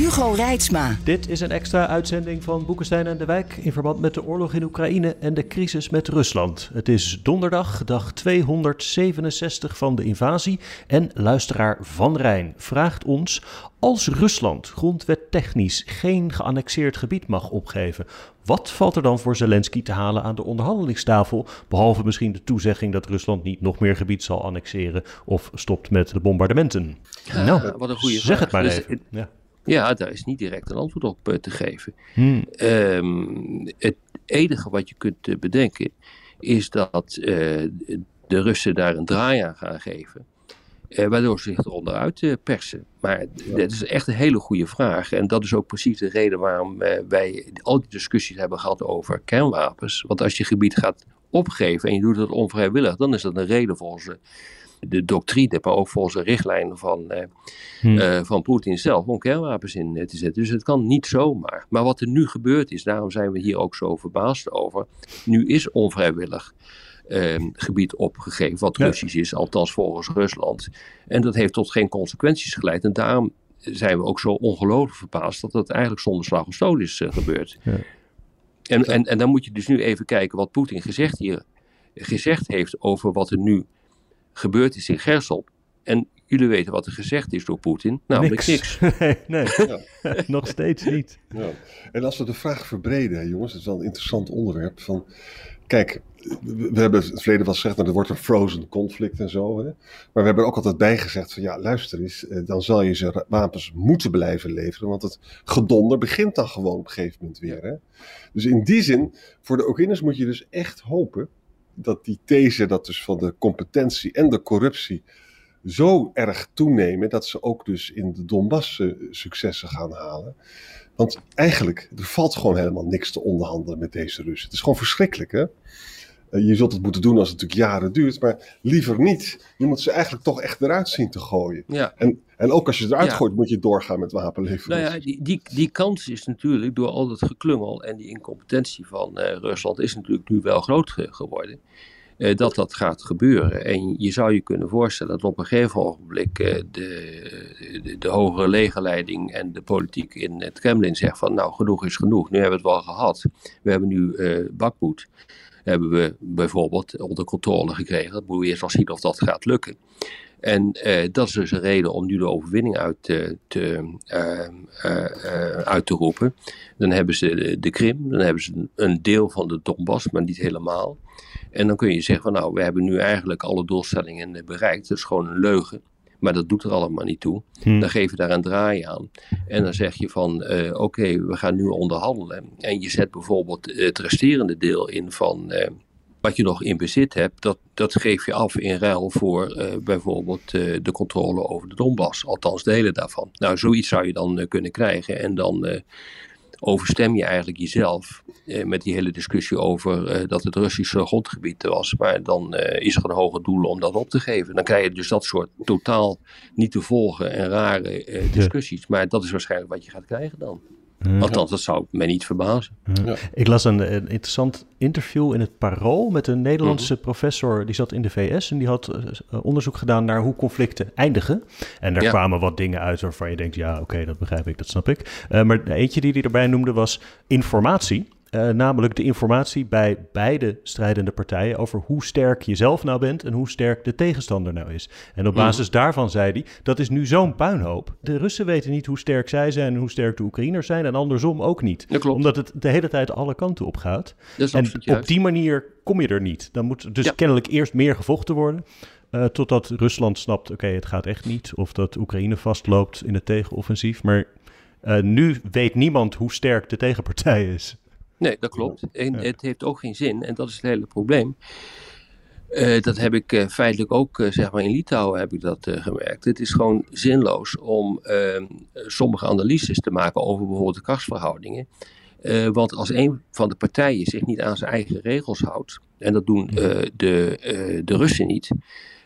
Hugo Reitsma. Dit is een extra uitzending van Boekenstein en de Wijk in verband met de oorlog in Oekraïne en de crisis met Rusland. Het is donderdag, dag 267 van de invasie en luisteraar Van Rijn vraagt ons als Rusland grondwettechnisch geen geannexeerd gebied mag opgeven, wat valt er dan voor Zelensky te halen aan de onderhandelingstafel? Behalve misschien de toezegging dat Rusland niet nog meer gebied zal annexeren of stopt met de bombardementen. Nou, wat een goede zeg vraag. het maar Dus even. het- Ja. Ja, daar is niet direct een antwoord op eh, te geven. Hmm. Ehm, het enige wat je kunt eh, bedenken is dat eh, de Russen daar een draai aan gaan geven. waardoor ze zich eronder uit eh, persen. Maar dat is echt een hele goede vraag. En dat is ook precies de reden waarom wij al die discussies hebben gehad over kernwapens. Want als je gebied gaat opgeven en je doet het onvrijwillig, dan is dat een reden volgens de, de doctrine, maar ook volgens de richtlijnen van, eh, Hmm. eh, van Poetin zelf om kernwapens in eh, te zetten. Dus het kan niet zomaar. Maar wat er nu gebeurd is, daarom zijn we hier ook zo verbaasd over. Nu is onvrijwillig ehm, gebied opgegeven, wat Ja. Russisch is, althans volgens Rusland. En dat heeft tot geen consequenties geleid. En daarom zijn we ook zo ongelooflijk verbaasd dat dat eigenlijk zonder slag of stoot is gebeurd. Ja. En, en, en dan moet je dus nu even kijken wat Poetin gezegd hier gezegd heeft over wat er nu gebeurd is in Gersel. En jullie weten wat er gezegd is door Poetin. Namelijk niks. nee, nee. Ja. nog steeds niet. Ja. En als we de vraag verbreden, jongens, het is wel een interessant onderwerp. Van, kijk, we hebben het verleden wel gezegd, dat er wordt een frozen conflict en zo. Hè? Maar we hebben er ook altijd bij gezegd van, ja, luister eens, eh, dan zal je ze wapens moeten blijven leveren. Want het gedonder begint dan gewoon op een gegeven moment weer. Hè? Dus in die zin, voor de Oekraïners moet je dus echt hopen dat die these, dat dus van de competentie en de corruptie zo erg toenemen dat ze ook dus in de Donbass eh, successen gaan halen. Want eigenlijk, er valt gewoon helemaal niks te onderhandelen met deze Russen. Het is gewoon verschrikkelijk, hè? Eh, Je zult het moeten doen als het natuurlijk jaren duurt, maar liever niet. Je moet ze eigenlijk toch echt eruit zien te gooien. Ja, En, en ook als je ze eruit Ja. gooit, moet je doorgaan met wapenleveranties. nou ja, die, die, die kans is natuurlijk door al dat geklungel en die incompetentie van eh, Rusland is natuurlijk nu wel groot ge- geworden. Eh, dat dat gaat gebeuren. En je zou je kunnen voorstellen dat op een gegeven ogenblik eh, de, de, de hogere legerleiding en de politiek in het Kremlin zegt van nou genoeg is genoeg, nu hebben we het wel gehad. We hebben nu eh Bakhmut, hebben we bijvoorbeeld onder controle gekregen. Dat moeten we eerst wel zien of dat gaat lukken. En eh, dat is dus een reden om nu de overwinning uit te, te, eh, eh, uit te roepen. Dan hebben ze de, de Krim, dan hebben ze een, deel van de Donbass, maar niet helemaal. En dan kun je zeggen van nou, we hebben nu eigenlijk alle doelstellingen bereikt. Dat is gewoon een leugen. Maar dat doet er allemaal niet toe. Hm. Dan geef je daar een draai aan. En dan zeg je van oké, we gaan nu onderhandelen. En je zet bijvoorbeeld het resterende deel in van wat je nog in bezit hebt. Dat, dat geef je af in ruil voor eh, bijvoorbeeld eh, de controle over de Donbass. Althans delen daarvan. Nou, zoiets zou je dan eh, kunnen krijgen. En dan overstem je eigenlijk jezelf met die hele discussie over dat het Russische grondgebied was. Maar dan is er een hoger doel om dat op te geven. Dan krijg je dus dat soort totaal niet te volgen en rare discussies. Maar dat is waarschijnlijk wat je gaat krijgen dan. Althans, dat zou mij niet verbazen. Ik las een, een interessant interview in het Parool met een Nederlandse professor. Die zat in de VS en die had eh, onderzoek gedaan naar hoe conflicten eindigen. En daar Ja. kwamen wat dingen uit waarvan je denkt, ja oké, dat begrijp ik, dat snap ik. Eh, maar eentje die hij erbij noemde was informatie. Eh, namelijk de informatie bij beide strijdende partijen over hoe sterk je zelf nou bent en hoe sterk de tegenstander nou is. En op basis daarvan zei hij, dat is nu zo'n puinhoop. De Russen weten niet hoe sterk zij zijn en hoe sterk de Oekraïners zijn en andersom ook niet. Dat klopt. Omdat het de hele tijd alle kanten op gaat. Dat En op juist. die manier kom je er niet. Dan moet dus Ja. kennelijk eerst meer gevochten worden. eh, totdat Rusland snapt, oké, het gaat echt niet. Of dat Oekraïne vastloopt in het tegenoffensief. Maar eh, nu weet niemand hoe sterk de tegenpartij is. Nee, dat klopt. En het heeft ook geen zin, en dat is het hele probleem. Uh, dat heb ik uh, feitelijk ook, uh, zeg maar in Litouwen heb ik dat gemerkt. Het is gewoon zinloos om ehm, sommige analyses te maken over bijvoorbeeld de krachtsverhoudingen. want als een van de partijen zich niet aan zijn eigen regels houdt, en dat doen de, de Russen niet,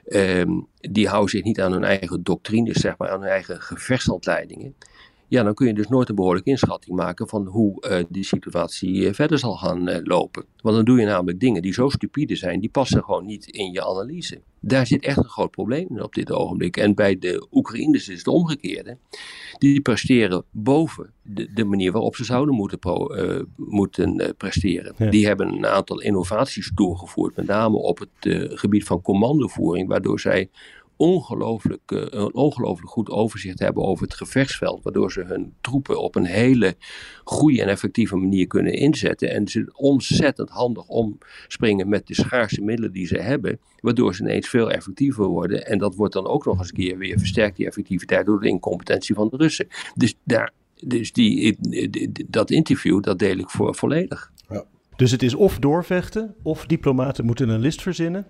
ehm, die houden zich niet aan hun eigen doctrines, zeg maar, aan hun eigen gevechtshandleidingen ja, dan kun je dus nooit een behoorlijke inschatting maken van hoe uh, die situatie uh, verder zal gaan uh, lopen. Want dan doe je namelijk dingen die zo stupide zijn, die passen gewoon niet in je analyse. Daar zit echt een groot probleem in op dit ogenblik. En bij de Oekraïners is het omgekeerde. Die presteren boven de, de manier waarop ze zouden moeten, pro, moeten presteren. Die hebben een aantal innovaties doorgevoerd, met name op het gebied van commandovoering, waardoor zij ongelooflijk, uh, een ongelooflijk goed overzicht hebben over het gevechtsveld. Waardoor ze hun troepen op een hele goede en effectieve manier kunnen inzetten. En ze ontzettend handig omspringen met de schaarse middelen die ze hebben. Waardoor ze ineens veel effectiever worden. En dat wordt dan ook nog eens een keer weer versterkt, die effectiviteit, door de incompetentie van de Russen. Dus, daar, dus die, dat interview, dat deel ik voor volledig. Ja. Dus het is of doorvechten, of diplomaten moeten een list verzinnen,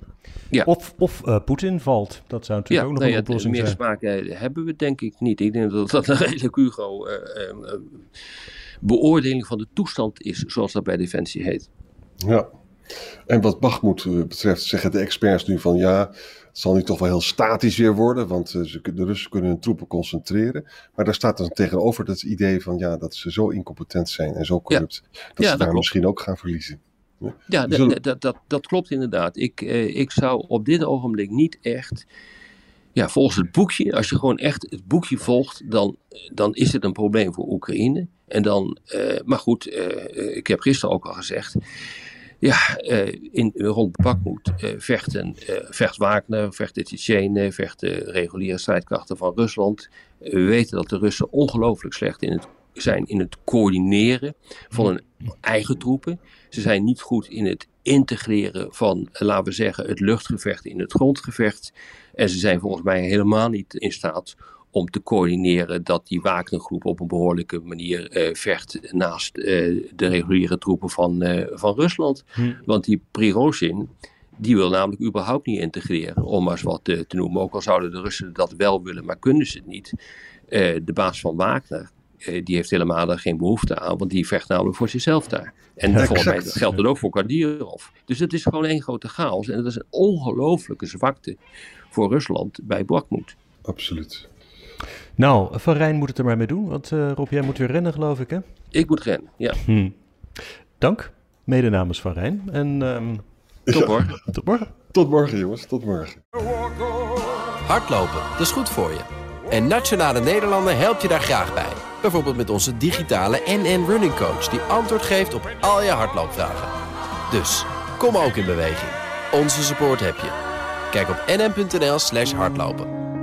ja. of, of uh, Poetin valt. Dat zou natuurlijk ook nog nou een oplossing zijn. Meer smaak uh, hebben we denk ik niet. Ik denk dat dat een redelijk Hugo uh, beoordeling van de toestand is, zoals dat bij Defensie heet. Ja, en wat Bachmoed betreft zeggen de experts nu van ja, het zal nu toch wel heel statisch weer worden, want ze, de Russen kunnen hun troepen concentreren. Maar daar staat dan tegenover het idee van ja, dat ze zo incompetent zijn en zo corrupt, dat ze daar misschien ook gaan verliezen. Ja, dat, dat, dat, dat, klopt inderdaad. Ik, eh, ik zou op dit ogenblik niet echt. Ja, volgens het boekje, als je gewoon echt het boekje volgt, dan, dan is het een probleem voor Oekraïne. En dan, uh, maar goed, uh, ik heb gisteren ook al gezegd. Ja, uh, in, rond Bakmoed vechten, vecht Wagner, vecht de Tsjetsjenen, vecht de reguliere strijdkrachten van Rusland. we weten dat de Russen ongelooflijk slecht in het zijn in het coördineren van hun eigen troepen. Ze zijn niet goed in het integreren van, laten we zeggen, het luchtgevecht in het grondgevecht. En ze zijn volgens mij helemaal niet in staat om te coördineren dat die Wagnergroep op een behoorlijke manier uh, vecht naast uh, de reguliere troepen van, uh, van Rusland. Hm. Want die Prigozhin, die wil namelijk überhaupt niet integreren, om maar eens wat te, te noemen. Ook al zouden de Russen dat wel willen, maar kunnen ze het niet. de baas van Wagner, eh, die heeft helemaal daar geen behoefte aan, want die vecht namelijk voor zichzelf daar. En ja, volgens mij geldt dat ook voor Kadyrov. Dus het is gewoon één grote chaos en het is een ongelooflijke zwakte voor Rusland bij Bakhmut. Absoluut. Nou, Van Rijn moet het er maar mee doen, want uh, Rob, jij moet weer rennen geloof ik hè? Ik moet rennen, ja. Hm. Dank, mede namens Van Rijn. En um, tot morgen. Tot morgen. Tot morgen jongens, tot morgen. Hardlopen, dat is goed voor je. En Nationale Nederlanden helpt je daar graag bij. Bijvoorbeeld met onze digitale NN Running Coach... die antwoord geeft op al je hardloopvragen. Dus, kom ook in beweging. Onze support heb je. Kijk op nn.nl slash hardlopen.